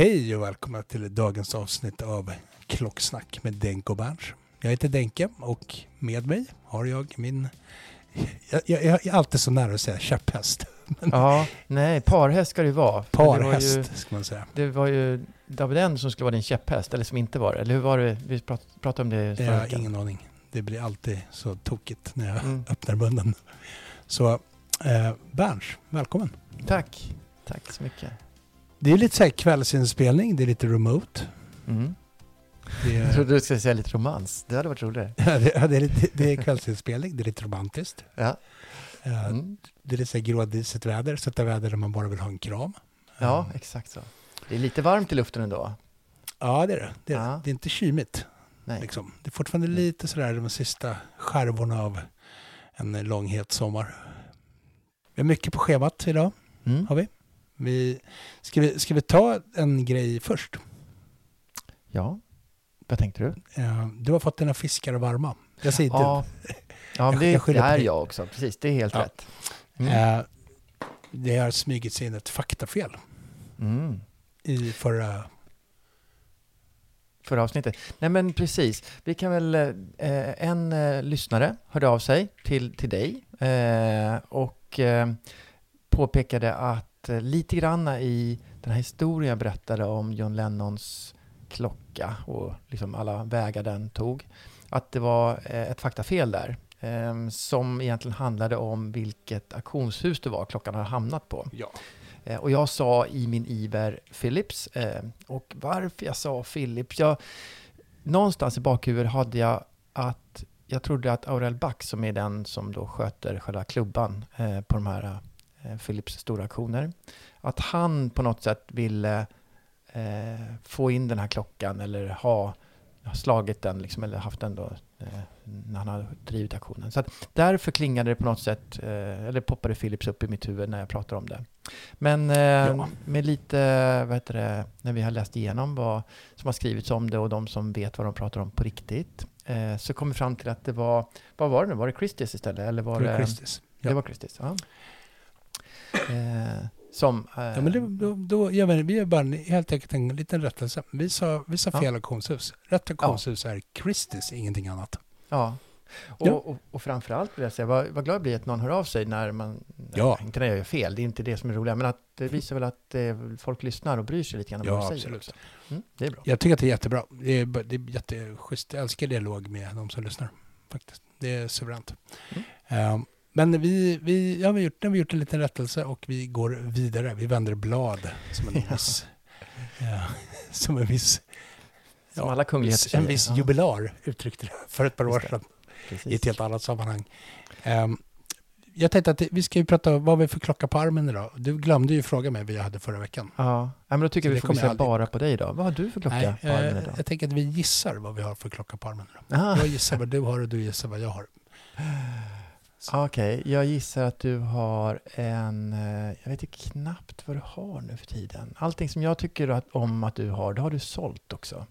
Hej och välkomna till dagens avsnitt av Klocksnack med Denke och Berns. Jag heter Denke och med mig har jag min... Jag, jag, jag är alltid så nära att säga käpphäst. Ja, nej, parhäst ska det ju vara. Parhäst Det ju, ska man säga. det var ju Daviden som skulle vara din käpphäst, eller som inte var det. Eller hur var det? Vi prat, pratade om det Jag förra har veckan. ingen aning. Det blir alltid så tokigt när jag Mm. öppnar munnen. Så eh, Berns, välkommen. Tack, tack så mycket. Det är lite så här kvällsinspelning, det är lite remote. Mm. Det Jag är, trodde du skulle säga lite romans. Det hade varit roligare. ja, det, ja, det, är lite, det är kvällsinspelning, det är lite romantiskt. Ja, Eh, mm. Det är lite så här grådisigt väder, sätta väder där man bara vill ha en kram. ja Eh, exakt så. Det är lite varmt i luften ändå. Ja, det är det. Det är. Ja. det är inte kymigt. Nej. Liksom. Det är fortfarande lite sådär de sista skärvorna av en lång het sommar. Vi har mycket på schemat idag, Mm. har vi. Vi, ska, vi ska vi ta en grej först? Ja, vad tänkte du? Du har fått dina fiskar varma. Jag säger Ja, ja Jag- men det, jag det är jag också. Precis, det är helt Ja. rätt. du. Mm. Eh, Det har smugit sig in ett faktafel Mm. i förra... förra avsnittet. Nej men precis, vi kan väl, eh, en eh, lyssnare hörde av sig till, till dig eh, och påpekade att lite granna i den här historien jag berättade om John Lennons klocka och liksom alla vägar den tog, att det var eh, ett faktafel där eh, som egentligen handlade om vilket auktionshus det var klockan hade hamnat på. Ja. Eh, Och jag sa i min iver Philips. Eh, och varför jag sa Philips? Jag, någonstans i bakhuvudet hade jag att jag trodde att Aurel Back, som är den som då sköter själva klubban eh, på de här eh, Philips stora auktioner, att han på något sätt ville eh, få in den här klockan eller ha slagit den liksom, eller haft den då eh, när han har drivit auktionen. Så därför klingade det på något sätt, eh, eller poppade Philips upp i mitt huvud när jag pratar om det. Men eh, Ja. med lite, vad heter det, när vi har läst igenom vad som har skrivits om det och de som vet vad de pratar om på riktigt, eh, så kom vi fram till att det var, vad var det nu, var det Christies istället? Eller var För det, Christies. det Ja. var Christies, ja. Eh, som... Eh, Ja, men det, då, då gör vi, vi bara helt enkelt en liten rättelse. Vi sa, vi sa Ja. fel auktionshus. Rätt auktionshus är Christies, ingenting annat. Ja. Och, Ja. och, och framförallt vill jag säga, vad, vad glad jag blir att någon hör av sig när man, Ja. inte när jag gör fel, det är inte det som är roligt, men att det visar väl att eh, folk lyssnar och bryr sig lite grann om Ja, vad de säger absolut. Mm, det är bra. Jag tycker att det är jättebra. Det är, det är jätteschysst. Jag älskar dialog med de som lyssnar. Faktiskt. Det är suveränt. Mm. Ehm, men vi, vi, ja, vi, har gjort, nu har vi gjort en liten rättelse och vi går vidare. Vi vänder blad som en Ja. viss... ja, som en viss... Som alla kungligheter En viss Ja. jubilar uttryckte det för ett par år sedan i Precis. ett helt annat sammanhang. Ehm, jag tänkte att vi ska ju prata om vad vi för klocka på armen idag. Du glömde ju fråga mig vad jag hade förra veckan. Ja, ja men då tycker jag vi fokuserar bara på dig då. Vad har du för klocka Nej, på armen eh, idag? jag tänker att vi gissar vad vi har för klocka på armen idag. Ah, Jag gissar vad du har och du gissar vad jag har. Okej, jag gissar att du har en... eh, Jag vet inte knappt vad du har nu för tiden. Allting som jag tycker att, om att du har, det har du sålt också.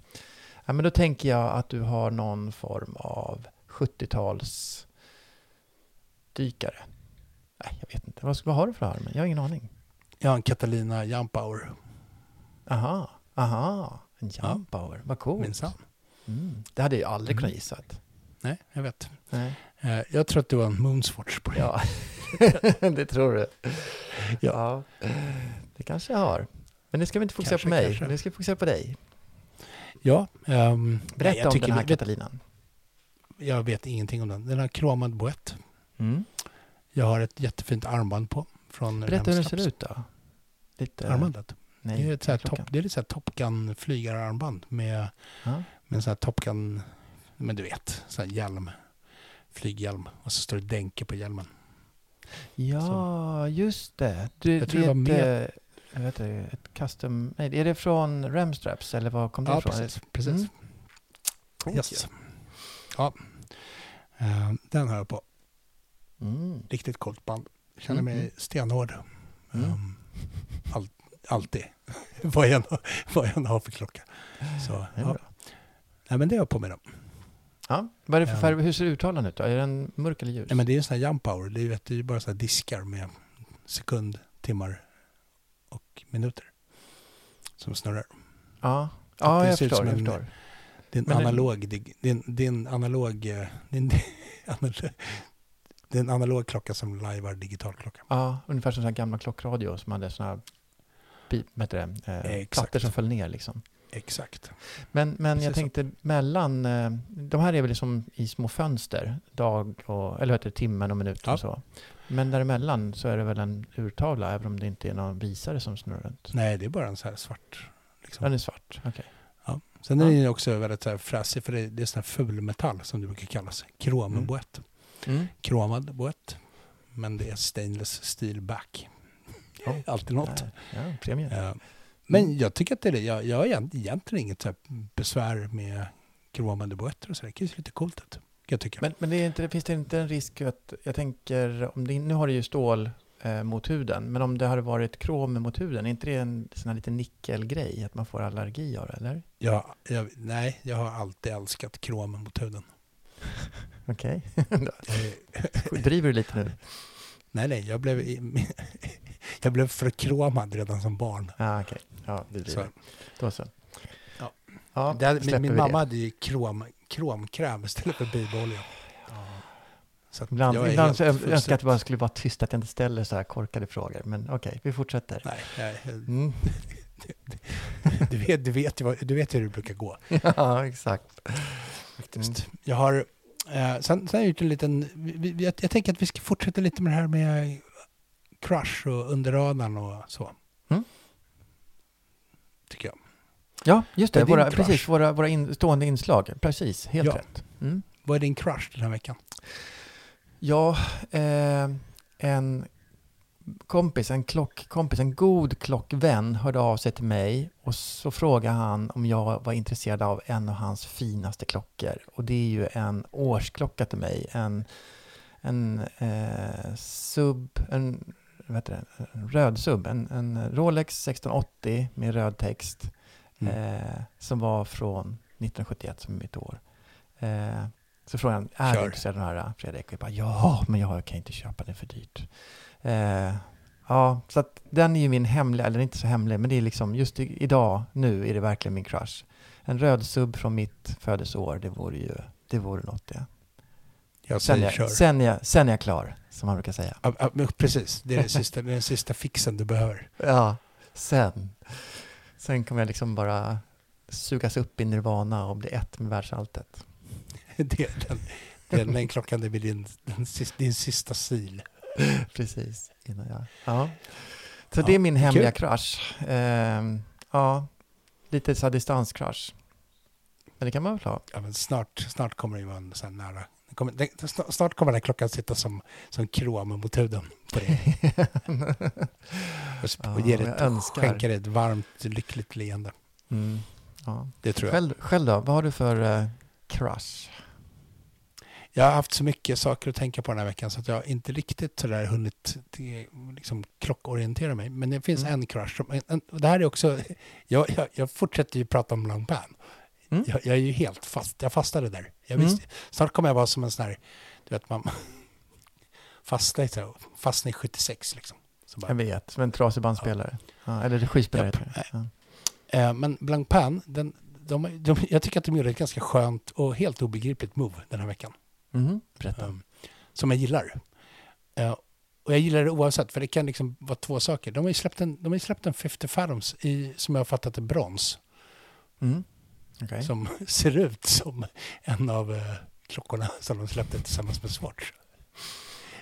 Ja, men då tänker jag att du har någon form av 70-tals dykare. Nej, jag vet inte. Vad, vad har du för armen? Jag har ingen aning. Jag har en Catalina Jump Hour, Aha, aha. En Ja. jump power. Vad coolt. minsann. Mm. Det hade jag aldrig Mm. kunnat gissat. Nej, jag vet. Nej. Eh, Jag tror att du har en Moonswatch på dig. Ja, det tror du. Ja. Ja, det kanske jag har. Men nu ska vi inte fokusera Kanske, på mig, kanske. nu ska vi fokusera på dig. Ja, ehm, Berätta jag om den här Katalinan. Jag vet ingenting om den. Den har kromad boett. Mm. Jag har ett jättefint armband på. Från Berätta hur den ser ut då. Lite... Armbandet. Nej, det är ett så här top, det är lite så här Top Gun flygararmband med, Ja. med en sån här Top Gun, men du vet, sån här hjälm. Flyghjälm. Och så står det Denke på hjälmen. ja, just det. Du, Jag tror det det var mer- eh, jag vet inte, ett custom... Nej, är det från Remstraps eller var kom det Ja, ifrån? precis. precis. Mm. Yes. Ja. Eh, den har jag på. Mm. Riktigt coolt band. Känner Mm, mig mm. stenhård. Mm. Um, all, alltid. vad, jag vad jag har för klocka. Så, ja. Nej, men det har jag på mig då. Ja. Vad är det för färg? Hur ser uttalen ut då? Är den mörk eller ljus? Nej, men det är en sån här jump hour. Det är ju det är ju bara så här diskar med sekund, timmar och minuter. Som snurrar. Ja, det ja jag förstår. som Jag en- förstår. Det är en Men det- analog, det är en, det är en analog, eh, det är en, det är en analog klocka som lajvar digital klocka. Ja, ungefär som sådana gamla klockradio som hade sådana här pip, vad heter det, eh, plattor som föll ner liksom. Exakt. Men, men jag Precis så. tänkte mellan, eh, de här är väl liksom i små fönster, dag och, eller vad heter det, timmen och minuten Ja. och så. Men däremellan så är det väl en urtavla, även om det inte är någon visare som snurrar runt. Nej, det är bara en så här svart. Liksom. Den är svart, okej. Ja. Sen är Ja. den också väldigt så här fräsig för det, det är sån här fulmetall som det brukar kallas. Kromboett. Mm. Kromad boett. Men det är stainless steel back. Alltid något. Ja, premie. Ja. Men jag tycker att det är det. Jag, jag har egent- egentligen inget så besvär med kromade boetter och så. Det kan ju se lite coolt ut. Jag tycker. Men, men det inte, finns det inte en risk att, jag tänker, om det, nu har det ju stål eh, mot huden, men om det hade varit krom mot huden, är inte det en sån här liten nickelgrej, att man får allergi av det, eller? jag, jag, nej, jag har alltid älskat krom mot huden. Okej. Eh, Driver du lite nu? nej, nej, jag blev, jag blev förkromad redan som barn. Ja, okej. Ja, det Så, driver. Då så. Ja. Ja, det, min vi mamma det. hade ju krom, kromkräm istället för bibolja. Så att Ibland, jag ibland så jag önskar att fullständigt- det bara skulle vara tyst, att jag inte ställer så här korkade frågor. Men okej, vi fortsätter. Nej, nej, Mm. du, vet, du, vet, du vet hur det brukar gå. ja, exakt. Faktiskt. Jag har, eh, sen, sen har jag gjort en liten, vi, vi, jag, jag tänker att vi ska fortsätta lite med det här med crush och under radarn och så. Mm. Tycker jag. Ja, just det. Våra, precis, våra, våra in, stående inslag. Precis, helt Ja. rätt. Mm. Vad är din crush den här veckan? Ja, eh, en kompis, en klockkompis, en god klockvän hörde av sig till mig och så frågade han om jag var intresserad av en av hans finaste klockor. Och det är ju en årsklocka till mig. En, en eh, sub, en, vad heter det, en röd sub, en, en Rolex 1680 med röd text. Mm. Eh, som var från 1971 som är mitt år. Eh, så frågade han, är du intresserad av den här Fredrik? Och jag bara, ja, men jag kan inte köpa den för dyrt. Eh, ja, så att den är ju min hemliga, eller inte så hemlig, men det är liksom just i, idag, nu är det verkligen min crush. En röd sub från mitt födelseår, det vore ju, det vore något det. Jag Sen är, kör. sen, jag- sen är jag klar, som man brukar säga. Ja, ja, precis, det är, det sista, den sista fixen du behöver. Ja, sen. Sen kommer jag liksom bara sugas upp i nirvana och bli ett med världsalltet. Det är den, den, den klockan det blir din, den sista, din sista sil. Precis. Innan jag... ja. Så Ja, det är min hemliga kul. crush. Ehm, ja, lite så distanscrush. Men det kan man väl ha. Ja, men snart, snart kommer det ju vara en sån här nära, Den kommer, den, snart kommer den här klockan sitta som, som krom mot huden på dig. och, och Ja, ge dig jag ett, önskar. skänka dig ett varmt, lyckligt leende. Mm. Ja. Det tror jag. Själv, själv då? Vad har du för eh, crush? Jag har haft så mycket saker att tänka på den här veckan så att jag inte riktigt sådär hunnit liksom, klockorientera mig. Men det finns Mm. en crush. Som, en, en, och det här är också, jag, jag, jag fortsätter ju prata om Blanc Pan. Mm. Jag, jag är ju helt fast, jag fastade där. Jag Mm. visste, Snart kommer jag vara som en sån här, du vet man fastnar i, så- fastnar i 76 liksom. Så bara, Jag vet, som en trasig bandspelare. Ja, eller. Japp. heter det. Ja. Eh, men Blanc Pan, den, de, de, jag tycker att de gjorde ett ganska skönt och helt obegripligt move den här veckan. Berätta. Um, som jag gillar. Eh, och jag gillar det oavsett, för det kan liksom vara två saker. De har ju släppt en, de har släppt en 50 Fathoms i, som jag har fattat är brons. Mm. Okej. Som ser ut som en av eh, klockorna som de släppte tillsammans med Swatch.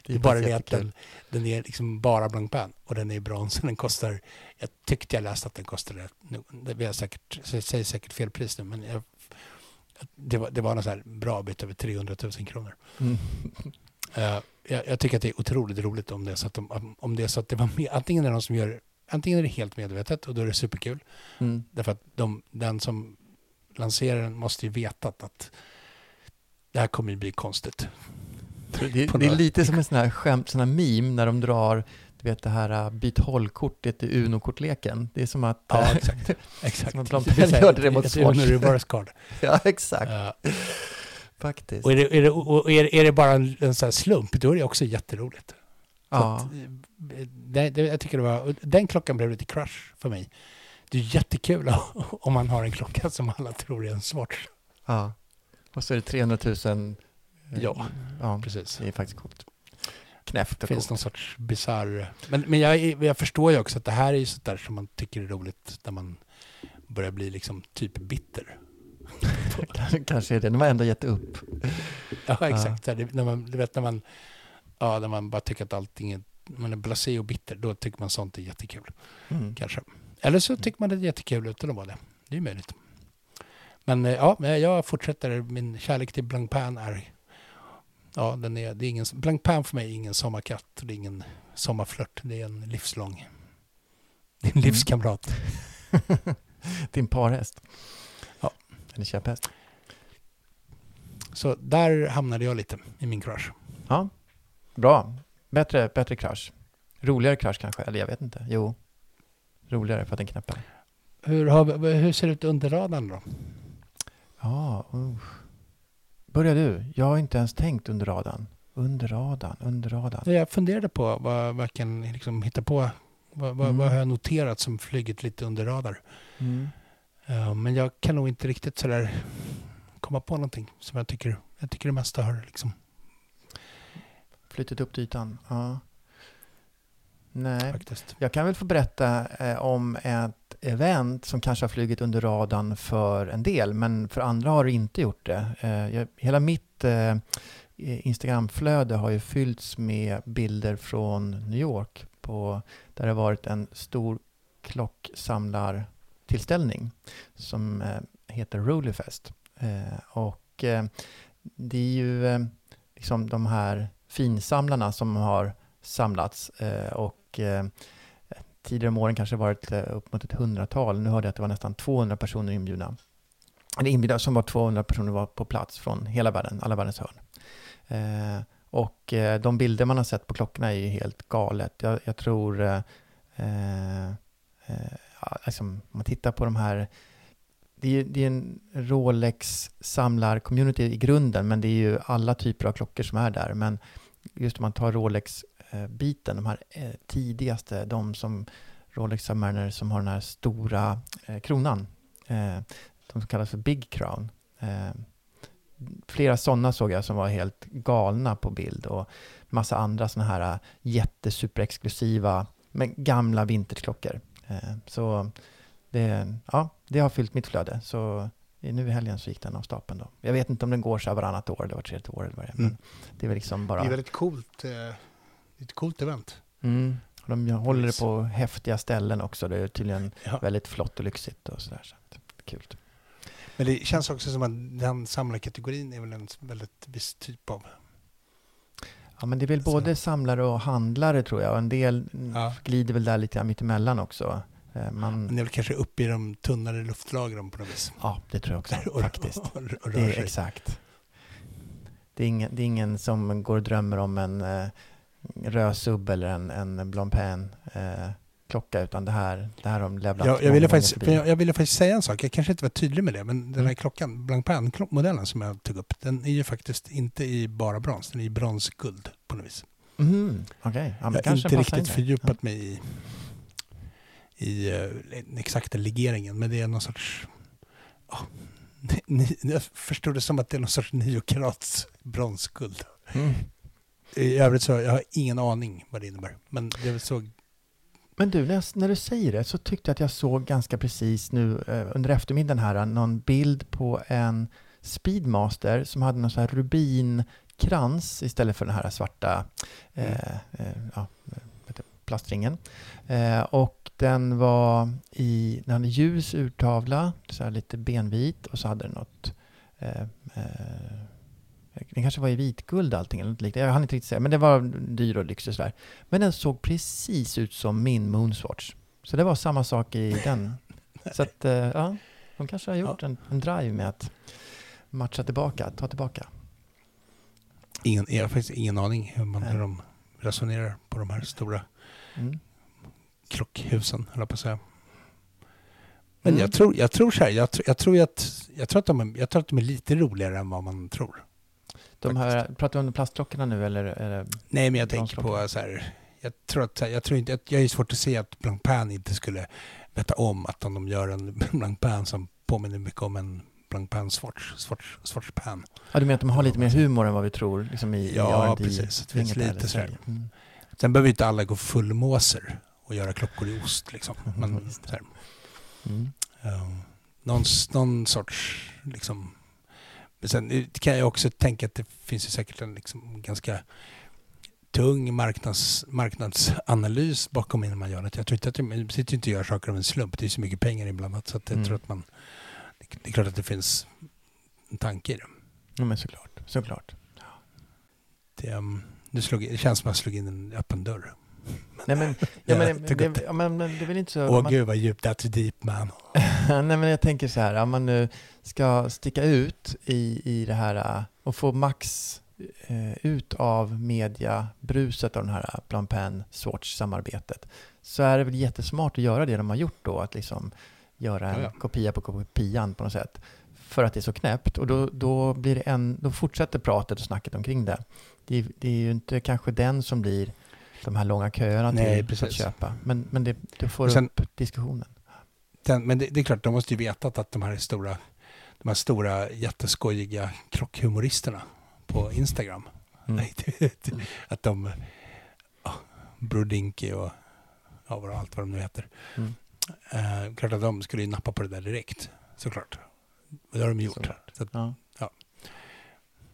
Det är bara det att den, den är liksom bara Blanc Pan och den är i brons. Den kostar, jag tyckte jag läste att den kostade, blir jag säkert, jag säger säkert fel pris nu, men jag, det var, det var någon så här bra bit över 300 000 kronor. Mm. Eh, jag, jag tycker att det är otroligt roligt om det är så att, de, om- om det, är så att det var med, antingen är det någon som gör, antingen är det helt medvetet och då är det superkul. Mm. Därför att de, den som lanserar den måste ju veta att, det här kommer ju bli konstigt. Det, det är lite som en sån här skämt, sån här meme när de drar du vet det här uh, byt hållkortet i Uno-kortleken. Det är som att... Ja, eh, exakt. exakt. Som att de Det är så här, gör det mot Uno Swatch. reverse card. ja, exakt. Eh, Faktiskt. och är det, är, det, och är, är det bara en, en sån slump, då är det också jätteroligt. Ja. att, eh, det, det, jag tycker det var, den klockan blev lite crush för mig. Det är jättekul om man har en klocka som alla tror är en Swatch. ja. Och så är det 300 000. eh, Ja. ja. Precis. Det är faktiskt coolt. Knäppt Det och finns coolt. någon sorts bisarr... Men, men jag, jag förstår ju också att det här är ju sånt där som man tycker är roligt när man börjar bli liksom typ bitter. Kanske är det. De har ändå gett upp. Ja, exakt. Här, Det, när man, du vet när man, ja, när man bara tycker att allting är... Man är blasé och bitter, då tycker man sånt är jättekul. Mm. Kanske. Eller så tycker man det är jättekul utan att vara det. Det är möjligt. Men eh, ja, jag fortsätter. Min kärlek till Blanc Pan är... Ja, den är, det är ingen, Blanc Pan för mig är ingen sommarkatt. Det är ingen sommarflört. Det är en livslång... Det är en Mm. livskamrat. Din parhäst. Ja. Eller käpphäst. Så där hamnade jag lite i min crush. Ja. Bra. Bättre, bättre crush. Roligare crush kanske. Eller jag vet inte. Jo. Roligare för att den knäpper. Hur, har, hur ser det ut under radarn då? Ja, usch. Börja du. Jag har inte ens tänkt under radarn. Under radarn, under radarn. Jag funderade på vad, vad jag kan liksom hitta på. Vad, vad, Mm. vad har jag noterat som flugit lite under radar? Mm. Ja, men jag kan nog inte riktigt sådär komma på någonting som jag tycker, jag tycker det mesta har liksom Flyttat upp till ytan. Ja. Nej. faktiskt. Jag kan väl få berätta eh, om ett event som kanske har flugit under radarn för en del, men för andra har det inte gjort det. Eh, jag, hela mitt eh, Instagramflöde har ju fyllts med bilder från New York på, där det har varit en stor klocksamlartillställning som eh, heter Rollyfest. Eh, och eh, det är ju liksom de här finsamlarna som har samlats eh, och eh, tidigare om åren kanske varit eh, upp mot ett hundratal. Nu hörde jag att det var nästan 200 personer inbjudna. Eller inbjudna som var 200 personer var på plats från hela världen, alla världens hörn. Eh, och eh, de bilder man har sett på klockorna är ju helt galet. Jag, jag tror, eh, eh, ja, liksom, om man tittar på de här det är, ju- det är en Rolex-samlar-community i grunden, men det är ju alla typer av klockor som är där. Men just om man tar Rolex Rolex-biten, de här eh, tidigaste, de som Rolex Submariner som har den här stora eh, kronan, eh, de som kallas för Big Crown. Eh, flera sådana såg jag som var helt galna på bild och massa andra sådana här eh, jättesuperexklusiva, men gamla vintageklockor. Eh, så det, ja, det har fyllt mitt flöde. Så nu i helgen så gick den av stapeln då. Jag vet inte om den går så här varannat år eller vart tredje år eller vad det är. Mm. det är väl liksom bara... Det är väldigt coolt, eh, ett coolt event. Mm. De håller det på häftiga ställen också. Det är tydligen Ja. väldigt flott och lyxigt och sådär. Så kul. Men det känns också som att den samlarkategorin är väl en väldigt viss typ av... Ja, men det är väl Så. både samlare och handlare tror jag. En del Ja. glider väl där lite mittemellan också. Eh, Man, Men det är väl kanske uppe i de tunnare luftlagren på något vis. ja, det tror jag också Och- faktiskt. Och, och Det är exakt. Det är, ingen, det är ingen som går och drömmer om en eh, röd eller en, en Blancpain eh, klocka, utan det här, det här har de levlat Jag, jag, ville faktiskt, jag, jag ville faktiskt säga en sak, jag kanske inte var tydlig med det, men den här Mm. klockan, Blancpain-modellen som jag tog upp, den är ju faktiskt inte i bara brons, den är i bronsguld på något vis. Mhm, Okej, ja, jag har inte riktigt fördjupat mig i, i uh, den exakta legeringen, men det är någon sorts... ja, ni, jag förstår det som att det är någon sorts 9 karats bronsguld. Mm. I övrigt så jag har ingen aning vad det innebär. Men det är väl så... Men du, när, jag, när du säger det så tyckte jag att jag såg ganska precis nu eh, under eftermiddagen här någon bild på en Speedmaster som hade någon sån här rubinkrans istället för den här svarta eh, eh, ja, plastringen. Eh, och den var i, den hade ljus urtavla, så här lite benvit och så hade den något eh, eh, den kanske var i vitguld allting eller något liknande. Jag hann inte riktigt säga, men det var dyr och lyxig sådär. Men den såg precis ut som min Moonswatch. Så det var samma sak i den. Så att, eh, ja, de kanske har gjort en, en drive med att matcha tillbaka, ta tillbaka. Ingen, jag har faktiskt ingen aning hur, man, Nej. hur de resonerar på de här stora Mm. klockhusen, höll jag på att säga. Men Mm. jag, tror, jag tror så här, jag, tror- jag, tror ju att, jag, tror att de är, jag tror att de är lite roligare än vad man tror. De här, pratar du om plastklockorna nu eller? eller Nej, men jag tänker på så här, jag tror att, jag tror inte, jag är svårt att se att Blancpain inte skulle veta om att om de gör en Blancpain som påminner mycket om en Blancpain Swatch, Swatch, Swatch Pan. ja, du menar att de har lite mer humor än vad vi tror liksom i, Ja, i precis. Det finns lite eller sådär. Sverige. Mm. Sen behöver inte alla gå fullmåser och göra klockor i ost liksom. Men det. så här, Mm. Ja, någon, någon sorts liksom... Men sen kan jag också tänka att det finns ju säkert en liksom ganska tung marknads, marknadsanalys bakom innan man gör det. Jag tror inte att man sitter inte och gör saker av en slump. Det är så mycket pengar inblandat så att jag Mm. tror att man... Det är klart att det finns en tanke i det. Ja, men såklart. såklart. Det, um, det, slog, det känns som att jag slog in en öppen dörr. Nej, men, ja, men, det det, ja, men, men det är väl inte så... Åh man- gud vad djupt, that's deep man. Nej, men jag tänker så här, om man nu ska sticka ut i, i det här och få max eh, ut av mediabruset av den här Blancpain Swatch-samarbetet så är det väl jättesmart att göra det de har gjort då, att liksom göra en Ja, ja. kopia på kopian på något sätt. För att det är så knäppt och då, då, blir det en, då fortsätter pratet och snacket omkring det. Det, är- det är ju inte kanske den som blir de här långa köerna Nej, till för att köpa. Men, men det, det får sen- upp diskussionen. Den, men det, det är klart, de måste ju vetat att de här stora, de här stora jätteskojiga klockhumoristerna på Instagram, Mm. att de, ja, Brodinky och ja, vad- allt vad de nu heter, Mm. eh, klart att de skulle ju nappa på det där direkt, såklart. Det har de gjort. Såklart. Så att, Ja. Ja.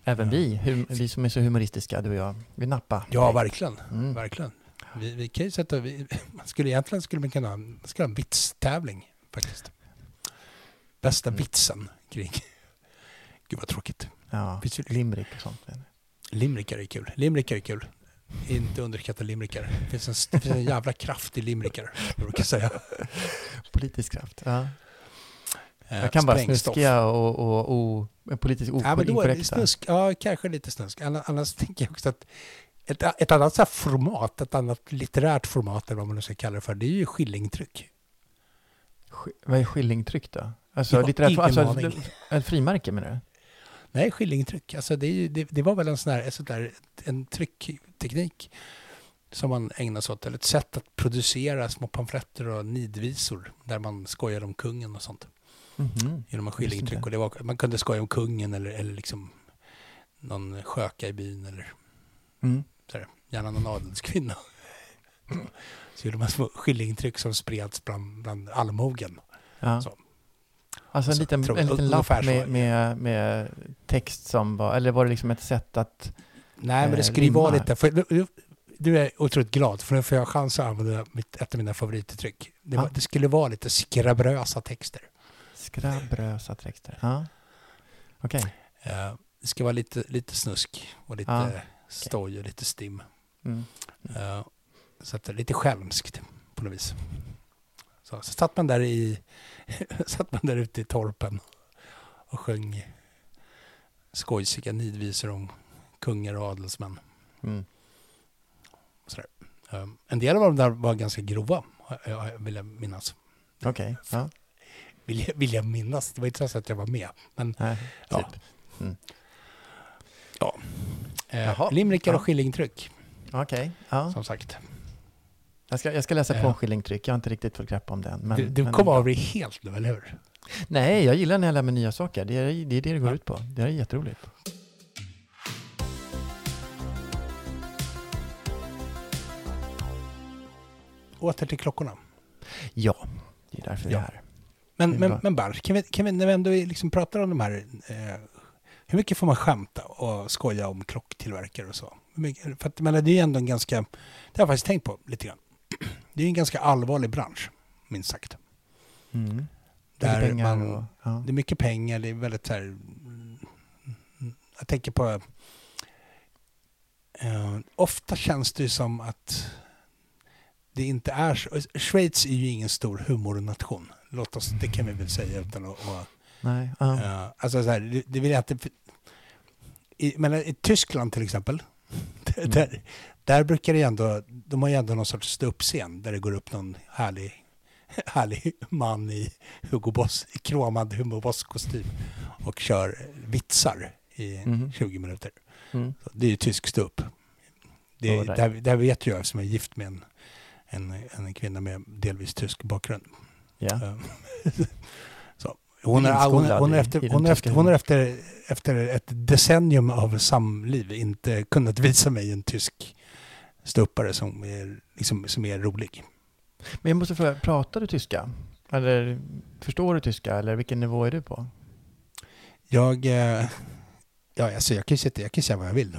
Även vi, hum, vi som är så humoristiska, du och jag, vi nappar. ja, verkligen. Mm. verkligen. Vi, vi kan ju sätta, vi, man skulle egentligen skulle man kunna man skulle ha en vitstävling faktiskt. Bästa Mm. vitsen kring, gud vad tråkigt. Ja, limerick och sånt. Limerickar är kul. Limerickar är kul. Inte underskatta limerickar. Det finns en, det finns en jävla kraft i limerickar, brukar säga. Politisk kraft. Ja. Eh, Jag kan bara snuskiga och, och, och politiskt inkorrekta. Ja, kanske lite snusk. Anna- Annars tänker jag också att ett, ett annat så format, ett annat litterärt format, eller vad man nu ska kalla det för, det är ju skillingtryck. Vad är skillingtryck då? Alltså, har litterärt, alltså aning. ett, frimärke menar du? Nej, skillingtryck. Alltså det, det, det var väl en sån här, ett sånt där, en tryckteknik som man ägnar sig åt, eller ett sätt att producera små pamfletter och nidvisor där man skojar om kungen och sånt. Mhm. genom att skillingtryck. Och det var, man kunde skoja om kungen eller, eller liksom någon sköka i byn eller Mm. så här, gärna någon adelskvinna. Så gjorde man små skillingtryck som spreds bland, bland allmogen. Ja. Så. Alltså en Så, liten, en liten lapp med, med, med text som var, eller var det liksom ett sätt att... Nej, men det Eh, skulle ju vara lite... För, du är otroligt glad för nu får jag chans att använda mitt, ett av mina favorituttryck. Det, Ja. det skulle vara lite skrabrösa texter. Skrabbrösa texter. Ja. Okej. Eh, det ska vara lite, lite snusk och lite Ja, stoj och lite stim. Mm. Eh, så att det är lite skälmskt på något vis. Så, så satt man där i satt man där ute i torpen och sjöng skojsiga nidvisor om kungar och adelsmän. Mm. Eh, en del av dem där var ganska grova, vill jag minnas. Okej. Ja. Vill jag, vill jag minnas. Det var inte så att jag var med. Men Nej, Ja. typ. eh, Jaha. limerickar och Ja. skillingtryck, Okej. Ja. som sagt. Jag, ska, jag ska läsa på Ja. skillingtryck. Jag har inte riktigt fått grepp om den. Men, du du men- kom av dig helt nu, eller hur? Nej, jag gillar när jag lär mig nya saker. Det är det är det, det går Ja. ut på. Det är jätteroligt. Åter till klockorna. Ja, det är därför vi Ja. är här. Men, är men, bra. men Bars, kan vi, kan vi, när vi ändå liksom pratar om de här, eh, hur mycket får man skämta och skoja om klocktillverkare och så? För att, men det är ju ändå en ganska, det har jag faktiskt tänkt på lite grann. Det är en ganska allvarlig bransch, minst sagt. Mm. Där pengar man, och... Ja. Det är mycket pengar, det är väldigt så här, jag tänker på, eh, ofta känns det som att det inte är så, Schweiz är ju ingen stor humornation, låt oss, det kan vi väl säga utan att, att Nej. Ja. Ja, alltså så här, det, det vill jag inte... I, men i Tyskland till exempel, Mm. där, där brukar det ju ändå, de har ju ändå någon sorts ståuppscen där det går upp någon härlig, härlig man i Hugo Boss, i kromad Hugo Boss-kostym och kör vitsar i Mhm. 20 minuter. Mm. Det är ju tysk ståupp. Det, Ja, där. där, vet jag jag är gift med en, en, en kvinna med delvis tysk bakgrund. Ja. Eh, så. Hon, är, hon, hon, är efter, hon, är efter, hon är efter, efter ett decennium av samliv inte kunnat visa mig en tysk ståuppare som är, liksom, som är rolig. Men jag måste fråga, pratar du tyska? Eller förstår du tyska? Eller vilken nivå är du på? Jag, eh, ja, alltså jag kan sitta, jag kan säga vad jag vill.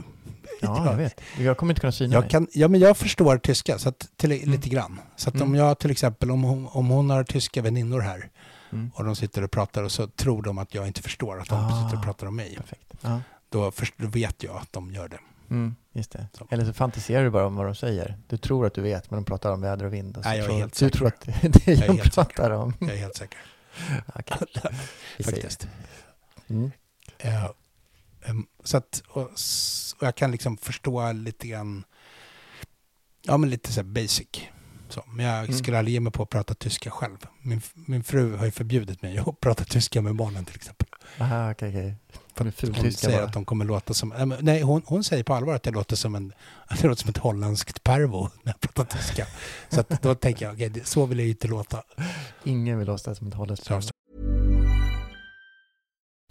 Ja, jag vet. Jag kommer inte kunna syna Jag, dig. kan, ja, men jag förstår tyska så att, till, Mm. lite grann. Så att om Mm. jag till exempel, om hon, om hon har tyska väninnor här Mm. och de sitter och pratar och så tror de att jag inte förstår att de Ah. sitter och pratar om mig. Perfekt. Ja. Då, först, då vet jag att de gör det. Mm, just det. Så. Eller så fantiserar du bara om vad de säger. Du tror att du vet, men de pratar om väder och vind. Och så Nej, jag är helt du säker. tror att det är det de pratar om. Jag är helt säker. Faktiskt. Mm. Ja, ehm, så att, och, och jag kan liksom förstå lite grann, ja men lite så här basic. Så. Men jag Mm. skulle aldrig ge mig på att prata tyska själv. Min, min fru har ju förbjudit mig att prata tyska med barnen till exempel. Aha, okej, okej. För att hon säger bara. att de kommer låta som, men nej hon, hon säger på allvar att jag låter som en, att jag låter som ett holländskt pervo när jag pratar tyska. Så att då tänker jag, okej det- så vill jag ju inte låta. Ingen vill låta som ett holländskt Så, pervo.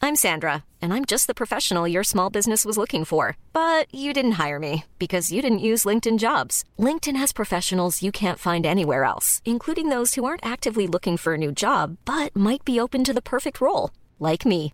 I'm Sandra, and I'm just the professional your small business was looking for. But you didn't hire me because you didn't use LinkedIn jobs. LinkedIn has professionals you can't find anywhere else, including those who aren't actively looking for a new job but might be open to the perfect role, like me.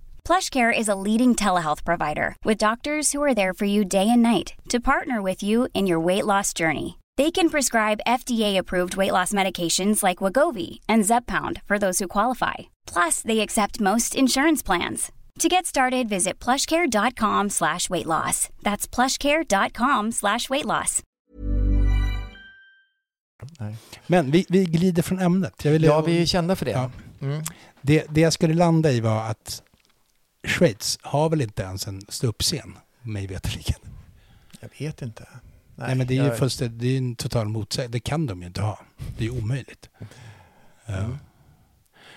PlushCare is a leading telehealth provider with doctors who are there for you day and night to partner with you in your weight loss journey. They can prescribe FDA-approved weight loss medications like Wagovi and Zepbound for those who qualify. Plus, they accept most insurance plans. To get started, visit plushcare.com slash weight loss. That's plushcare.com slash weight loss. Men vi, vi glider från ämnet. Jag ville, Ja, vi är kända för det. Ja. Mm. det, det jag skulle landa i var att Schweiz har väl inte ens en ståuppscen, mig veterligen. Jag vet inte. Nej, men det är ju jag- fullständigt, det är en total motsägelse. Det kan de ju inte ha. Det är ju omöjligt. Mm. Ja.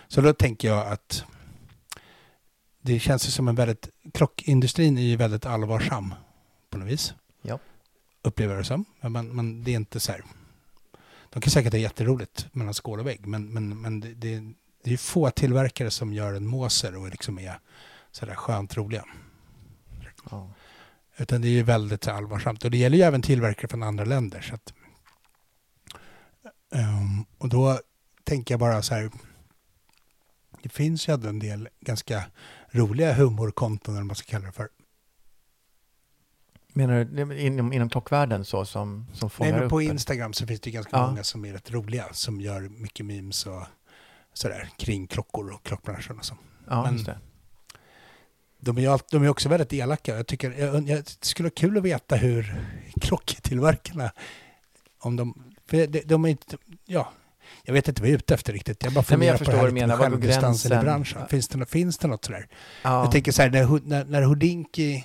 Så då tänker jag att det känns ju som en väldigt, klockindustrin är ju väldigt allvarsam på något vis. Ja. Upplever det som. Men, men, det är inte så här. De kan säkert ha jätteroligt mellan skål och vägg, men, men, men det, det, det är ju få tillverkare som gör en Moser och liksom är sådär skönt roliga. Ja. Utan det är ju väldigt allvarsamt. Och det gäller ju även tillverkare från andra länder. Så att, Ehm, och då tänker jag bara så här. Det finns ju ändå en del ganska roliga humorkonton, eller vad man ska kalla det för. Menar du inom, inom klockvärlden så som, som Nej, fångar men upp? på eller? Instagram så finns det ganska Ja. många som är rätt roliga. Som gör mycket memes och sådär kring klockor och klockbranschen och så. Ja, men- just det. De är, ju de är också väldigt elaka. Jag tycker, jag, jag, det skulle vara kul att veta hur klocktillverkarna, om de, för de, de är inte, ja, jag vet inte vad jag är ute efter riktigt. Jag bara Nej, men jag funderar på det här med menar. Var går självdistansen i branschen. Finns det, finns det något sådär? Ja. Jag tänker så här, när, när, när Houdinki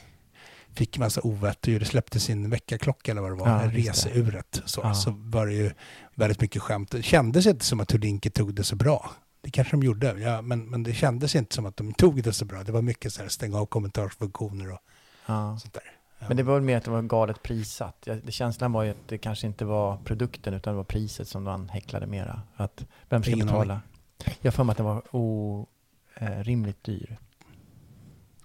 fick massa ovett och släppte sin väckarklocka eller vad det var, Ja, reseuret, så, Ja. så var det ju väldigt mycket skämt. Det kändes inte som att Houdinki tog det så bra. Det kanske de gjorde, ja, men, men det kändes inte som att de tog det så bra. Det var mycket så här, stänga av kommentarsfunktioner och ja. sånt där. Men det var väl mer att det var galet prissatt. Jag- Det känslan var ju att det kanske inte var produkten utan det var priset som man häcklade mera. Att vem ska Ingen betala? Jag har för mig att den var orimligt dyr.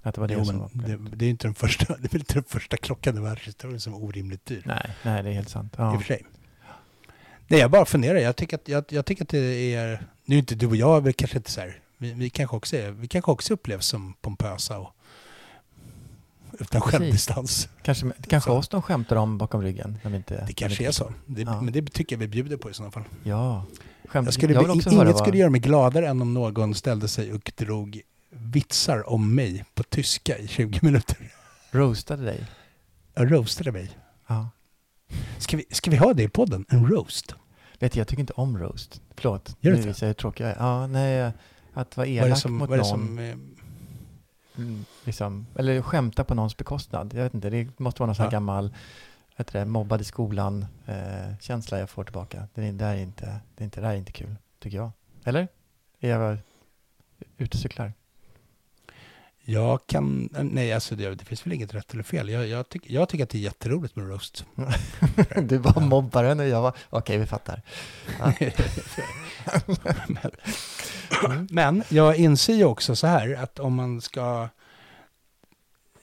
Att det var det Jo, som var det, det är inte den första, det är inte den första klockan i världshistorien som är orimligt dyr. Nej, nej, det är helt sant. I Ja. och för sig. Nej, jag bara funderar. Jag tycker att, jag, jag tycker att det är... Nu är inte du och jag väl kanske inte så här... Vi, vi, kanske också är, vi kanske också upplevs som pompösa och utan Precis. självdistans. Kanske, kanske Så. oss de skämtar om bakom ryggen. När vi inte, Det vi kanske är så. Det, Ja. Men det tycker jag vi bjuder på i sådana fall. Ja. Skämt, Jag skulle, jag inget vad- skulle göra mig gladare än om någon ställde sig och drog vitsar om mig på tyska i 20 minuter. roastade dig. Jag roastade mig. Ja. Ska vi, ska vi ha det i podden? En roast? Vet du, jag tycker inte om roast. Förlåt. Gör nu visar jag hur tråkig jag är. Ja, nej, att vara elak som... mot någon. som eh, Mm, liksom, eller skämta på någons bekostnad. Jag vet inte, det måste vara någon sån här gammal heter det, mobbad i skolan eh, jag får tillbaka. Det, är, det, är inte, det, är inte, det här är inte kul, tycker jag. Eller? Är jag ute och cyklar? Jag kan... Nej, alltså det, det finns väl inget rätt eller fel. Jag, jag, tyck, jag tycker att det är jätteroligt med roast. du var mobbaren och jag var... Okej, vi fattar. Ja. men, men jag inser ju också så här att om man ska...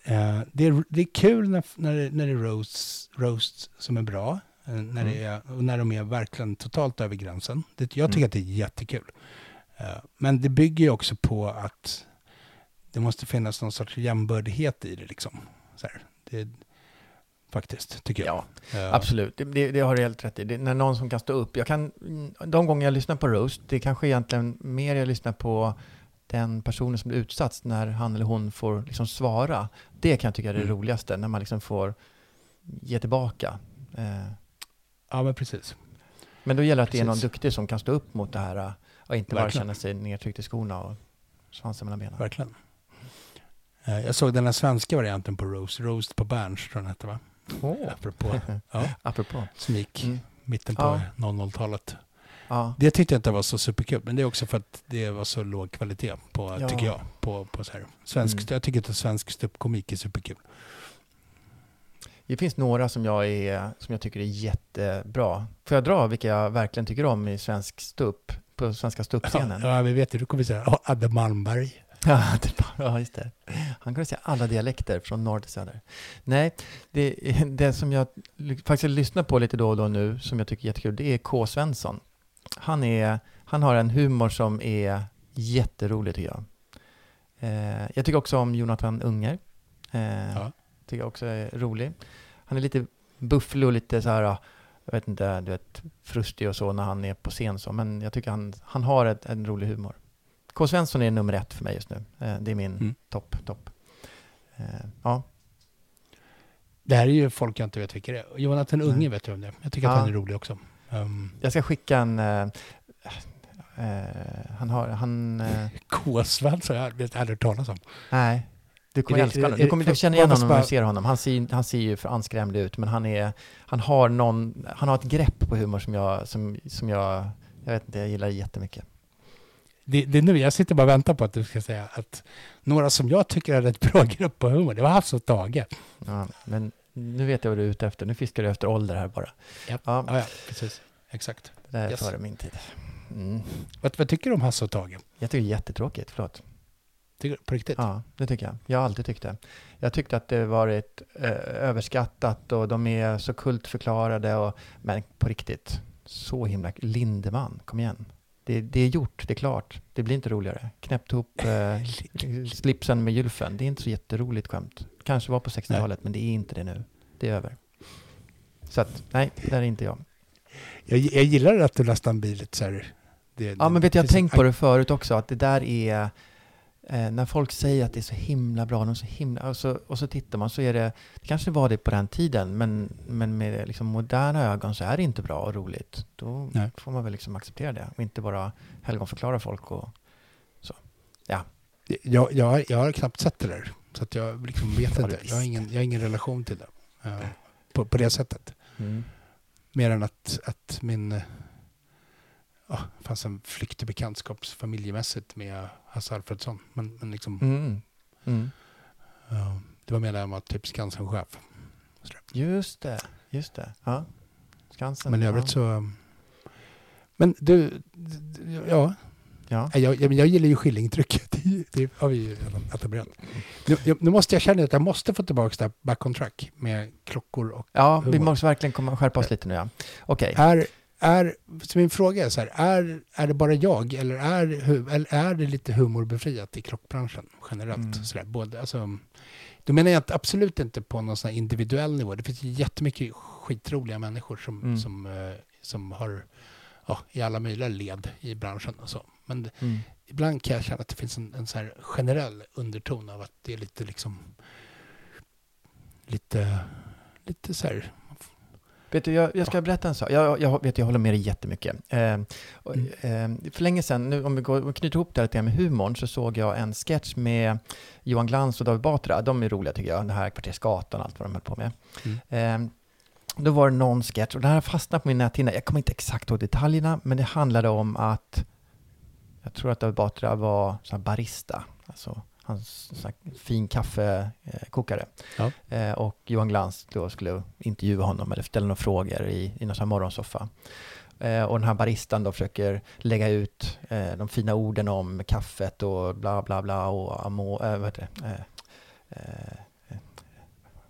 Eh, det, är, det är kul när, när, det, när det är roasts, roasts som är bra. eh, När, det är, och när de är verkligen totalt över gränsen. Det, jag tycker Mm. att det är jättekul. Eh, men det bygger ju också på att det måste finnas någon sorts jämbördighet i det. Liksom. Så här. Det, faktiskt, tycker jag. Ja, Eh, absolut. Det, det, det har du helt rätt i. Det, när någon som kan stå upp. Jag kan, de gånger jag lyssnar på roast, det är kanske egentligen mer jag lyssnar på den personen som blir utsatt när han eller hon får liksom svara. Det kan jag tycka är det Mm. roligaste, när man liksom får ge tillbaka. Eh, Ja, men precis. men då gäller det att det är någon Precis. duktig som kan stå upp mot det här eh, och inte bara Verkligen. känna sig nedtryckt i skorna och svansen mellan benen. Verkligen. Eh, Jag såg den här svenska varianten på Roast, Roast på Berns tror jag den hette va? Oh. Apropå, ja, Apropå. som gick Mm. mitten på Ja. 00-talet. Ja. Det tyckte jag inte var så superkul, men det är också för att det var så låg kvalitet på, Ja. tycker jag, på, på så här. Svensk, Mm. Jag tycker inte svensk ståuppkomik är superkul. Det finns några som jag, är, som jag tycker är jättebra. Får jag dra vilka jag verkligen tycker om i svensk ståupp, på svenska ståuppscenen? Ja, vi vet det. Du kommer säga ja, Adde Malmberg. Ja, det bara- ja, just det. Han kunde säga alla dialekter från norr till söder. Nej, det, det som jag faktiskt lyssnar på lite då och då nu, som jag tycker är jättekul, det är K. Svensson. Han, är, han har en humor som är jätterolig tycker jag. Eh, jag tycker också om Jonathan Unger. Eh, Ja. Tycker jag också är rolig. Han är lite bufflig och lite så här, jag vet inte, du vet, frustig och så när han är på scen så, men jag tycker han, han har ett, en rolig humor. K. Svensson är nummer ett för mig just nu. Eh, Det är min Mm. topp, topp. Eh, Ja, Det här är ju folk jag inte vet vilka det är. Jonathan Nej. Unge vet jag om det. Jag tycker att Ja. han är rolig också. Um, jag ska skicka en... eh, eh, han har... Han... eh, K-Svensson har jag aldrig hört talas om. nej. Du kommer älska honom. Du kommer inte för- känna igen honom när du ser honom. Han ser, han ser ju för anskrämlig ut, men han är... Han har någon... Han har ett grepp på humor som jag... Som, som jag... Jag vet inte, jag gillar jättemycket. Det, det är nu, jag sitter bara och väntar på att du ska säga att några som jag tycker är ett bra grupp på humor, det var Hasse och Tage. Ja, men nu vet jag vad du är ute efter. Nu fiskar du efter ålder här bara. Ja, Ja, ja, ja precis. Exakt. det där är Yes. före min tid. Mm. Vad, vad tycker du om Hasse och Tage? Jag tycker det är jättetråkigt, förlåt. Tycker, på riktigt? Ja, det tycker jag. Jag har alltid tyckt det. Jag tyckte att det varit eh, överskattat och de är så kultförklarade. Och, men på riktigt, så himla... Lindeman, kom igen. Det, det är gjort, det är klart. Det blir inte roligare. Knäppt ihop eh, slipsen med gylfen. Det är inte så jätteroligt skämt. Kanske var på 60-talet, men det är inte det nu. Det är över. Så att, nej, det är inte jag. Jag, jag gillar att du en bil lite så här. Det, Ja, men vet du, jag har det- tänkt på det förut också, att det där är... Eh, när folk säger att det är så himla bra, de så himla, och, så, och så tittar man så är det, det kanske var det på den tiden, men, men med liksom moderna ögon så är det inte bra och roligt. Då Nej. får man väl liksom acceptera det och inte bara helgonförklara folk och så. Ja, Jag, jag, har, jag har knappt sett det där. Så att jag liksom vet inte. Jag har, ingen, jag har ingen relation till det. eh, på, på det sättet. mm. Mer än att, att min... fanns en flyktig bekantskaps familjemässigt med Hasse Alfredsson. Men, men liksom, Mm. Mm. ja, det var mer han var typ Skansen-chef. Just det, just det. Ja. Skansen. Men i övrigt ja. så... Men du, ja. Ja. Jag, jag, jag gillar ju skillingtrycket. Det, har vi ju redan etablerat. Nu, jag, nu måste jag känna att jag måste få tillbaka det här back on track med klockor och ja, vi humor. måste verkligen komma, skärpa oss lite nu ja. Okej. Är, är, så min fråga är så här, är, är det bara jag eller är, eller är det lite humorbefriat i klockbranschen generellt? Mm. Så där, både, alltså, då menar jag absolut inte på någon sån individuell nivå. Det finns ju jättemycket skitroliga människor som, Mm. som, eh, som har ja, i alla möjliga led i branschen och så. Men Mm. ibland kan jag känna att det finns en, en så här generell underton av att det är lite liksom lite, lite så här Vet du, jag, jag ska berätta en sak. Jag, jag, vet, jag håller med dig jättemycket. Eh, och, eh, för länge sedan, nu, om vi går, knyter ihop det här lite med humorn, så såg jag en sketch med Johan Glans och David Batra. De är roliga tycker jag, det här Kvartersgatan och allt vad de höll på med. Eh, då var det någon sketch, och det här har fastnat på min näthinna. Jag kommer inte exakt ihåg detaljerna, men det handlade om att jag tror att David Batra var barista, alltså hans fin kaffekokare. Ja. Eh, och Johan Glans då skulle intervjua honom eller ställa några frågor i, i någon morgonsoffa. Eh, och den här baristan då försöker lägga ut eh, de fina orden om kaffet och bla bla bla och amo, eh, vad heter det? Eh,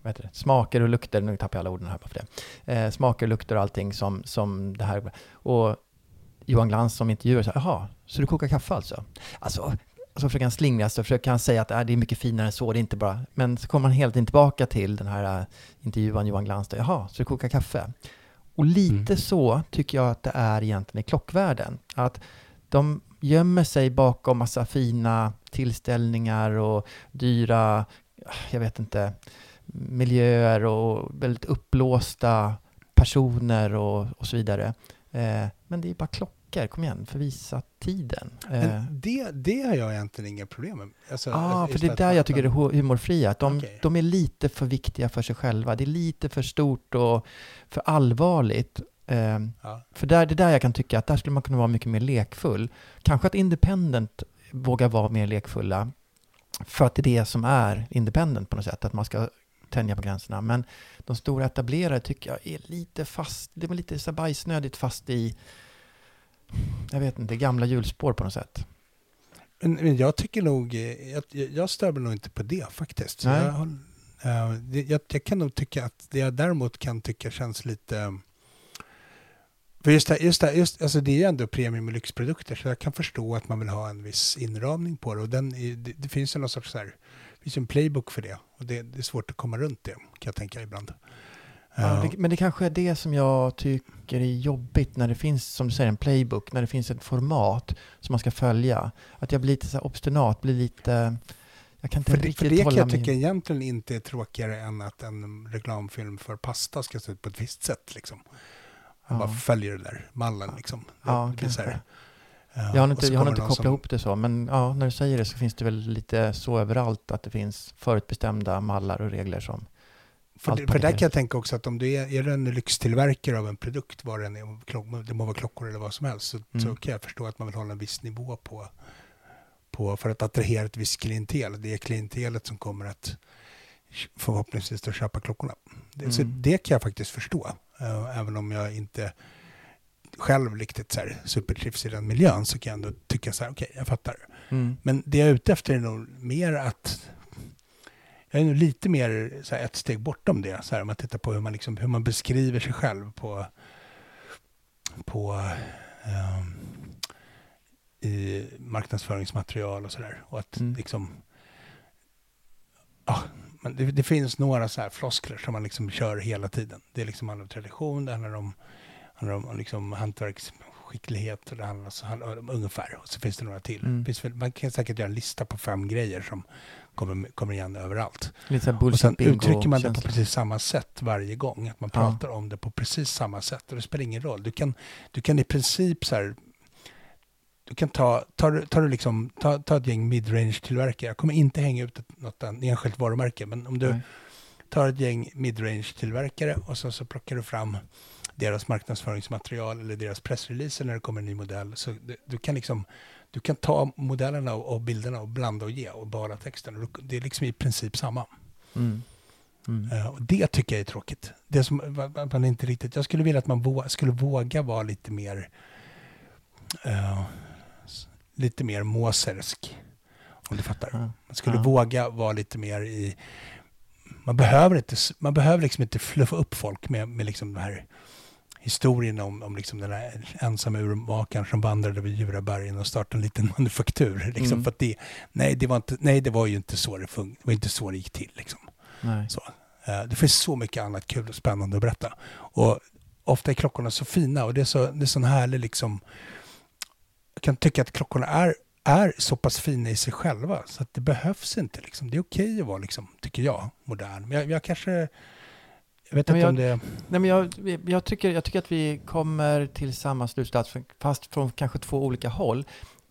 det? Smaker och lukter, nu tappar jag alla orden här bara för det. Eh, smaker och lukter och allting som, som det här. Och Johan Glans som intervjuar så här, jaha, så du kokar kaffe alltså? Alltså, så försöker han slingra sig och försöker han säga att äh, det är mycket finare än så, det är inte bara... Men så kommer han hela tiden tillbaka till den här äh, intervjuan Johan Glans, där, jaha, så du kokar kaffe? Och lite Mm. så tycker jag att det är egentligen i klockvärlden. Att de gömmer sig bakom massa fina tillställningar och dyra, jag vet inte, miljöer och väldigt uppblåsta personer och, och så vidare. Eh, men det är bara klockor, kom igen, förvisa tiden. Eh, Men det, det har jag egentligen inga problem med. Alltså, Ja, alltså, för det är där jag tycker det är hu- humorfria. Att de, Okej. de är lite för viktiga för sig själva. Det är lite för stort och för allvarligt. Eh, Ja. för där, det är där jag kan tycka att där skulle man kunna vara mycket mer lekfull. Kanske att Independent vågar vara mer lekfulla. För att det är det som är Independent på något sätt. Att man ska tänja på gränserna. Men de stora etablerade tycker jag är lite fast. Det är lite så bajsnödigt fast i jag vet inte, gamla hjulspår på något sätt. Men, men jag tycker nog, eh, jag, jag stör mig nog inte på det faktiskt. Nej. Jag, det, jag, jag kan nog tycka att det jag däremot kan tycka känns lite... eh, För just det, just det, just, alltså det är ju ändå premium och lyxprodukter så jag kan förstå att man vill ha en viss inramning på det. Och den är, det, det finns ju någon sorts så här, det finns en playbook för det. Och det, det är svårt att komma runt det kan jag tänka ibland. Ja, Eh, det, men det kanske är det som jag tycker är jobbigt när det finns, som du säger, en playbook, när det finns ett format som man ska följa. Att jag blir lite så obstinat, blir lite... Jag kan inte För det, riktigt för det kan jag tycka egentligen inte är tråkigare än att en reklamfilm för pasta ska se ut på ett visst sätt. Liksom. Man Ja. bara följer den där mallen. Liksom. Ja, Det kanske. ja, Jag har inte, jag har inte kopplat som- ihop det så, men ja, när du säger det så finns det väl lite så överallt att det finns förutbestämda mallar och regler som... För, det- för där kan jag tänka också att om du är, är du en lyxtillverkare av en produkt, vad det än är, det må vara klockor eller vad som helst, så, Mm. så kan jag förstå att man vill hålla en viss nivå på, på för att attrahera ett visst klientel. Det är klientelet som kommer att förhoppningsvis då köpa klockorna. Det, Så Mm. det kan jag faktiskt förstå, eh, även om jag inte själv riktigt så här, supertrivs i den miljön så kan jag ändå tycka så här, okej, jag fattar. Mm. Men det jag är ute efter är nog mer att jag är nog lite mer så här, ett steg bortom det. Så här, om man tittar på hur man, liksom, hur man beskriver sig själv på, på ehm, i marknadsföringsmaterial och sådär. Och att Mm. liksom... Ja, men det, det finns några så här floskler som man liksom kör hela tiden. Det är liksom handlar om tradition, det handlar om, handlar om liksom hantverksskicklighet och det handlar, så handlar om ungefär. Och så finns det några till. Mm. Finns man kan säkert göra en lista på fem grejer som kommer, kommer igen överallt. Lite Och sen uttrycker man det på precis samma sätt varje gång. Att man Ja. pratar om det på precis samma sätt. Och det spelar ingen roll. Du kan, du kan i princip så här... Du kan ta, ta, ta, liksom, ta, ta ett gäng midrange-tillverkare. Jag kommer inte hänga ut ett, något en- enskilt varumärke. Men om du Nej. tar ett gäng midrange-tillverkare och så, så plockar du fram deras marknadsföringsmaterial eller deras pressreleaser när det kommer en ny modell. Så du, du kan liksom du kan ta modellerna och, och bilderna och blanda och ge och bara texten. Det är liksom i princip samma. Mm. Mm. Eh, och det tycker jag är tråkigt. Det som man inte riktigt, jag skulle vilja att man vå, skulle våga vara lite mer s- lite mer måsersk. Om du fattar. Man skulle våga vara lite mer i... Man behöver, inte, man behöver liksom inte fluffa upp folk med, med liksom den här historien om, om liksom den här ensamma urmakaren som vandrade över Djurabergen och startade en liten manufaktur. Liksom, Mm. för det, nej, det var inte, nej, det var ju inte så det, fun- det, var inte så det gick till. Liksom. Så. Eh, Det finns så mycket annat kul och spännande att berätta. Och ofta är klockorna så fina och det är så, det är sån härlig liksom... Jag kan tycka att klockorna är, är så pass fina i sig själva så att det behövs inte. Liksom. Det är okej att vara, liksom, tycker jag, modern. Men jag, jag kanske... Jag vet Men inte jag- om det... Nej, men jag, jag, tycker, jag tycker att vi kommer till samma slutsats, fast från kanske två olika håll.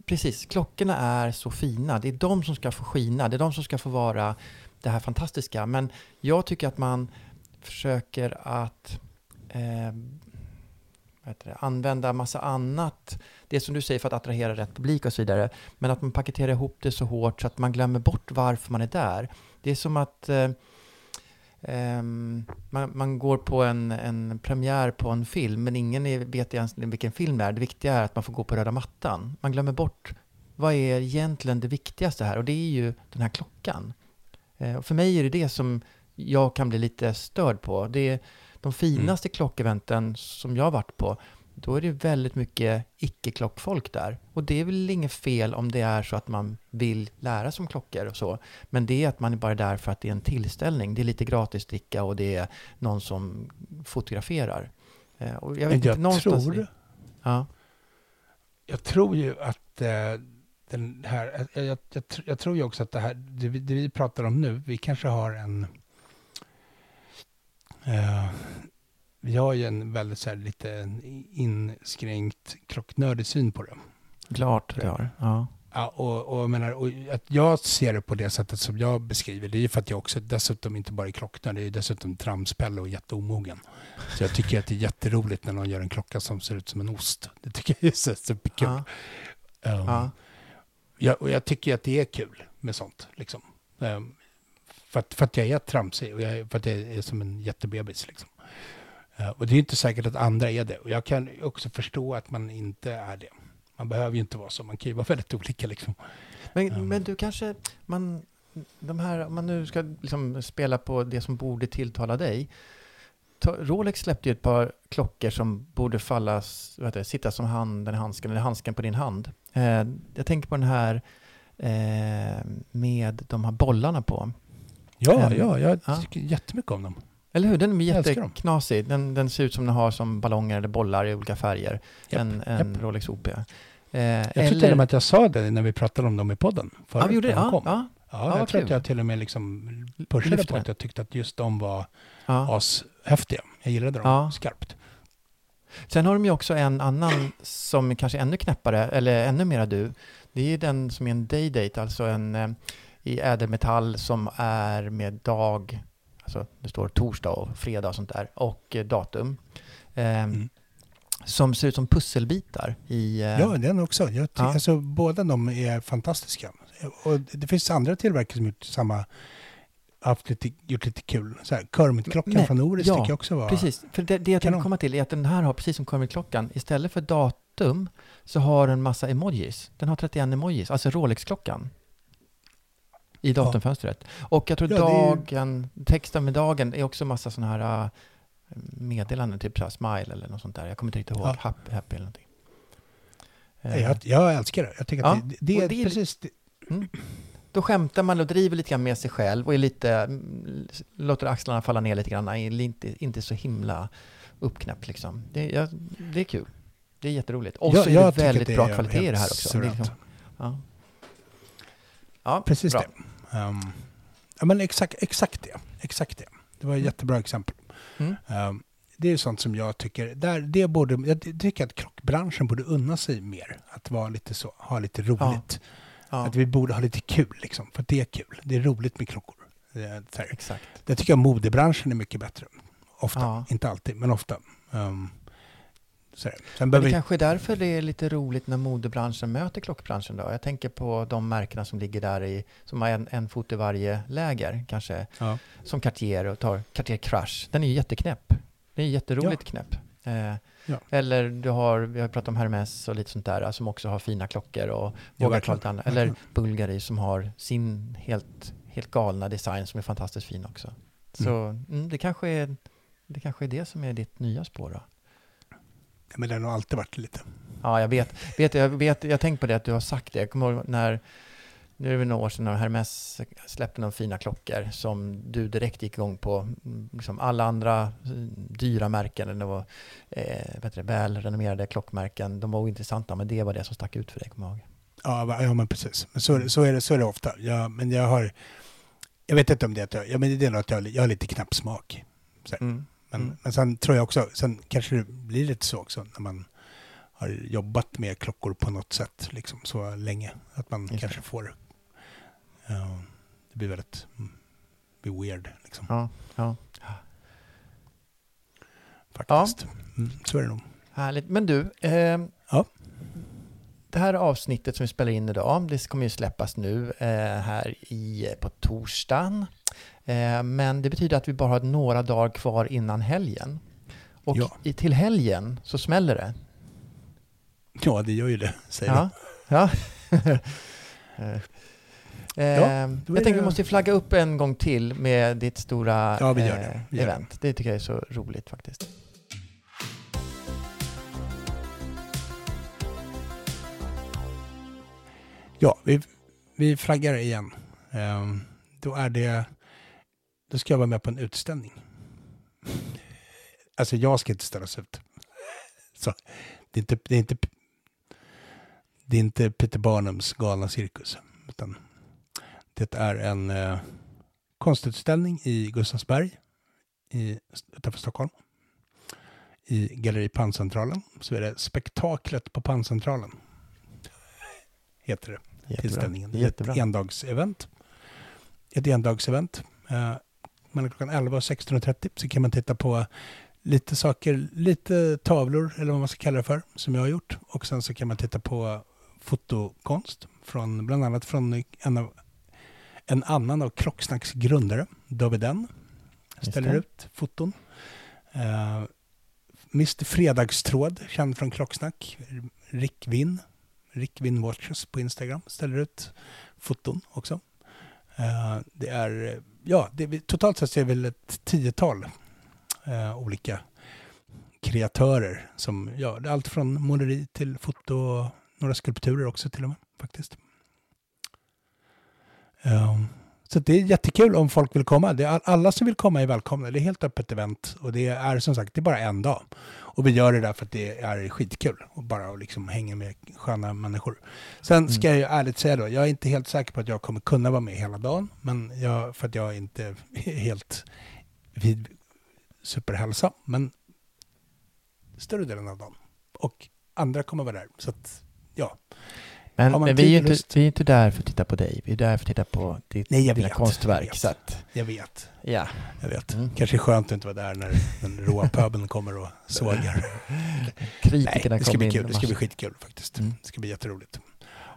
Precis, klockorna är så fina. Det är de som ska få skina. Det är de som ska få vara det här fantastiska. Men jag tycker att man försöker att eh, det, använda massa annat. Det som du säger för att attrahera rätt publik och så vidare. Men att man paketerar ihop det så hårt så att man glömmer bort varför man är där. Det är som att eh, Ehm, man, man går på en, en premiär på en film, men ingen är, vet egentligen vilken film det är. Det viktiga är att man får gå på röda mattan. Man glömmer bort vad är egentligen det viktigaste här? Och det är ju den här klockan. Eh, och för mig är det det som jag kan bli lite störd på. Det är de finaste klockeventen som jag har varit på. Då är det väldigt mycket icke-klockfolk där. Och det är väl inget fel om det är så att man vill lära sig om klockor och så. Men det är att man är bara där för att det är en tillställning. Det är lite gratis dricka och det är någon som fotograferar. Eh, och jag vet inte, Jag tror, Ja. jag tror ju att eh, den här... Jag, jag, jag, tr- jag tror ju också att det här, det vi, det vi pratar om nu, vi kanske har en... Eh, vi har ju en väldigt så här, lite inskränkt klocknördig syn på det. Klart det har. Ja. Ja, och, och, jag menar, och att jag ser det på det sättet som jag beskriver, det är ju för att jag också dessutom inte bara är klocknörd, det är ju dessutom tramspälle och jätteomogen. Så jag tycker att det är jätteroligt när någon gör en klocka som ser ut som en ost. Det tycker jag är så superkul. Ja. Um, Ja. jag, och jag tycker att det är kul med sånt. Liksom. Um, för, att, för att jag är tramsig och jag, för att jag är som en jättebebis. Liksom. Uh, och det är inte säkert att andra är det. Och jag kan också förstå att man inte är det. Man behöver ju inte vara så, man kan ju vara väldigt olika. Liksom. Men, Ja. men du kanske, man, de här, om man nu ska liksom spela på det som borde tilltala dig. Ta, Rolex släppte ju ett par klockor som borde fallas, vad heter det, sitta som handen i handsken, eller handsken på din hand. Eh, jag tänker på den här eh, med de här bollarna på. Ja, Um, ja, jag ja. tycker jättemycket om dem. Eller hur? Den är jätteknasig. Den, den ser ut som den har som ballonger eller bollar i olika färger. Japp, en en japp. Rolex OP. Eh, Jag tror till och med att jag sa det när vi pratade om dem i podden. Ja, vi gjorde det? Ja, ja, Ja, Ja, jag tror att jag till och med liksom pushade Lyfte på det. att jag tyckte att just de var ja. ashäftiga. Jag gillade dem Ja. skarpt. Sen har de ju också en annan som kanske är ännu knäppare, eller ännu mera du. Det är den som är en day-date, alltså en eh, i ädelmetall som är med dag, alltså det står torsdag och fredag och sånt där, och eh, datum. Eh, Mm. Som ser ut som pusselbitar i... eh, Ja, den också. Jag Ja. alltså, båda de är fantastiska. Och det finns andra tillverkare som gjort samma haft lite, gjort lite kul. Så här, Kermit-klockan Men- från Norris ja, tycker jag också var... Precis, för det, det jag tänkte komma till är att den här har, precis som Kermit-klockan, istället för datum så har den massa emojis. Den har 31 emojis, alltså Rolex-klockan. I datumfönstret. Och jag tror Ja, det är ju- dagen, texten med dagen är också massa sådana här äh, meddelanden, typ så här smile eller något sånt där. Jag kommer inte riktigt ihåg. Ja. Happy, happy eller någonting. Nej, Eh, Jag, jag älskar det. Jag tycker Ja, det, det, är det är- precis... Det, Då skämtar man och driver lite grann med sig själv och är lite, mm, låter axlarna falla ner lite grann, är inte, inte så himla uppknäppt liksom. Det, ja, det är kul. Det är jätteroligt. Och Jag- så är jag det tycker väldigt det bra är kvalitet i det här också. Det är liksom, ja. ja, precis bra. det. Ehm, ja, men exakt, exakt det. Exakt det. Det var ett jättebra exempel. Mm. Ehm, det är sånt som jag tycker, där, det borde, jag tycker att klockbranschen borde unna sig mer. Att vara lite så, ha lite roligt. Ja, Att vi borde ha lite kul liksom, för det är kul. Det är roligt med klockor. Exakt. det tycker jag modebranschen är mycket bättre. Ofta, Ja. inte alltid, men ofta. Här. Sen Men det vi, kanske är därför det är lite roligt när modebranschen möter klockbranschen då. Jag tänker på de märkena som ligger där i, som har en, en fot i varje läger kanske. ja. Som Cartier och tar Cartier Crush. Den är ju jätteknäpp. Det är jätteroligt knäpp. Eh, Ja. Eller du har, vi har pratat om Hermes och lite sånt där som också har fina klockor och Ja, vågar ta lite annat. Eller. Bulgari som har sin helt, helt galna design som är fantastiskt fin också. Så mm, det, kanske är, det kanske är det som är ditt nya spår då. Ja, men det har nog alltid varit lite. Ja, jag vet. vet, jag, vet jag tänkt på det att du har sagt det. Jag kommer ihåg när, nu är det väl några år sedan, när Hermes släppte några fina klockor som du direkt gick igång på. Liksom alla andra eh, dyra märken, det var eh, välrenommerade klockmärken, de var ointressanta, men det var det som stack ut för dig, kommer jag ihåg. Ja, ja men precis. Men så, så, är det, så är det ofta. Ja, men jag har... Jag vet inte om det är att jag... Ja, men det är att jag, jag har lite knapp smak. Mm. Men, Mm. men sen tror jag också... Sen kanske det blir lite så också när man har jobbat med klockor på något sätt liksom så länge. Att man Just det. kanske får... ja, det blir väldigt... mm, blir weird liksom. Ja, ja. Faktiskt. Mm, så är det nog. Härligt. Men du, eh, Ja. det här avsnittet som vi spelar in idag, det kommer ju släppas nu eh, här i, på torsdagen. Eh, men det betyder att vi bara har några dagar kvar innan helgen. Och Ja. i, till helgen så smäller det. Ja, det gör ju det, säger Ja. ja. Eh, Ja, eh, jag tänker det- vi måste flagga upp en gång till med ditt stora Ja, vi gör det. Vi gör det. event. Det tycker jag är så roligt faktiskt. Ja, vi, vi flaggar igen. Ehm, då är det... Då ska jag vara med på en utställning. Alltså jag ska inte ställas ut. Så, det, är inte, det, är inte, det är inte Peter Barnums galna cirkus. Utan det är en eh, konstutställning i Gustavsberg i, utanför Stockholm. I Galleri Panncentralen. Så är det Spektaklet på Panncentralen. Heter det Jättebra. tillställningen. Jättebra. ett endagsevent. Ett endagsevent. Eh, mellan klockan 11 och 16.30 så kan man titta på lite saker, lite tavlor eller vad man ska kalla det för, som jag har gjort. Och sen så kan man titta på fotokonst, från, bland annat från en, av, en annan av Klocksnacks grundare, David N. Ställer ut foton. Uh, Mr Fredagstråd, känd från Klocksnack, Rick Winn, Rick Winn Watches på Instagram, ställer ut foton också. Eh, det är, ja, det, totalt sett så är det väl ett tiotal eh, olika kreatörer som gör. Allt från måleri till foto och några skulpturer också till och med faktiskt. Eh, så det är jättekul om folk vill komma. Det är all- alla som vill komma är välkomna. Det är helt öppet event och det är som sagt det är bara en dag. Och vi gör det där för att det är skitkul och bara liksom hänga med sköna människor. Sen ska jag ju ärligt säga då, jag är inte helt säker på att jag kommer kunna vara med hela dagen. Men jag, för att jag inte är helt vid superhälsa. Men större delen av dagen. Och andra kommer vara där. Så att, ja. Men, men vi, är inte, vi är inte där för att titta på dig. Vi är där för att titta på ditt, Nej, jag dina vet, konstverk. jag vet. Så att, Jag vet. ja. Jag vet. Mm. Kanske är skönt att inte vara där när den råa pöbeln kommer och sågar. Nej, Kritikerna det ska bli kul. Det ska bli skitkul faktiskt. Mm. Det ska bli jätteroligt.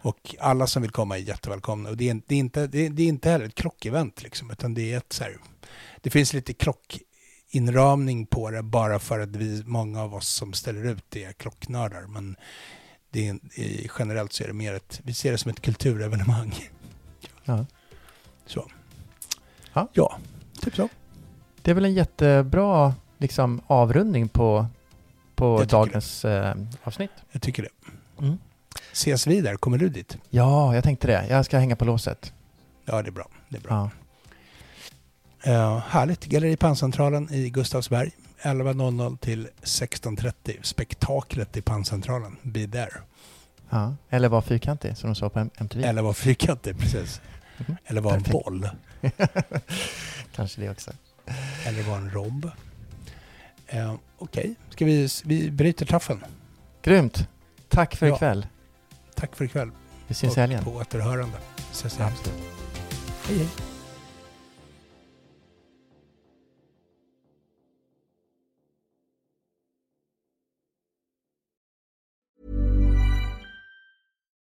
Och alla som vill komma är jättevälkomna. Och det är, det är, inte, det är, det är inte heller ett krockevent, liksom, utan det är ett så här, det finns lite klockinramning på det bara för att vi, många av oss som ställer ut det är klocknördar. Men det är, generellt så är det mer ett, vi ser det som ett kulturevenemang. Ja. Så. Ja. ja, typ så. Det är väl en jättebra liksom, avrundning på, på dagens eh, avsnitt. Jag tycker det. Mm. Ses vi där? Kommer du dit? Ja, jag tänkte det. Jag ska hänga på låset. Ja, det är bra. Det är bra. Ja. Uh, härligt. Galleri Panncentralen i Gustavsberg. 11.00 till 16.30. Spektaklet i Panncentralen. Be there. Ja. Eller var fyrkantig, som de sa på MTV. Eller var fyrkantig, precis. Mhm. Eller var en boll. Kanske det också. Eller var en robb. Uh, Okej, ska vi, vi bryter taffen. Grymt! Tack för Ja. ikväll. Tack för ikväll. Vi syns i helgen. På återhörande. Ses. Absolut. Hej, hej.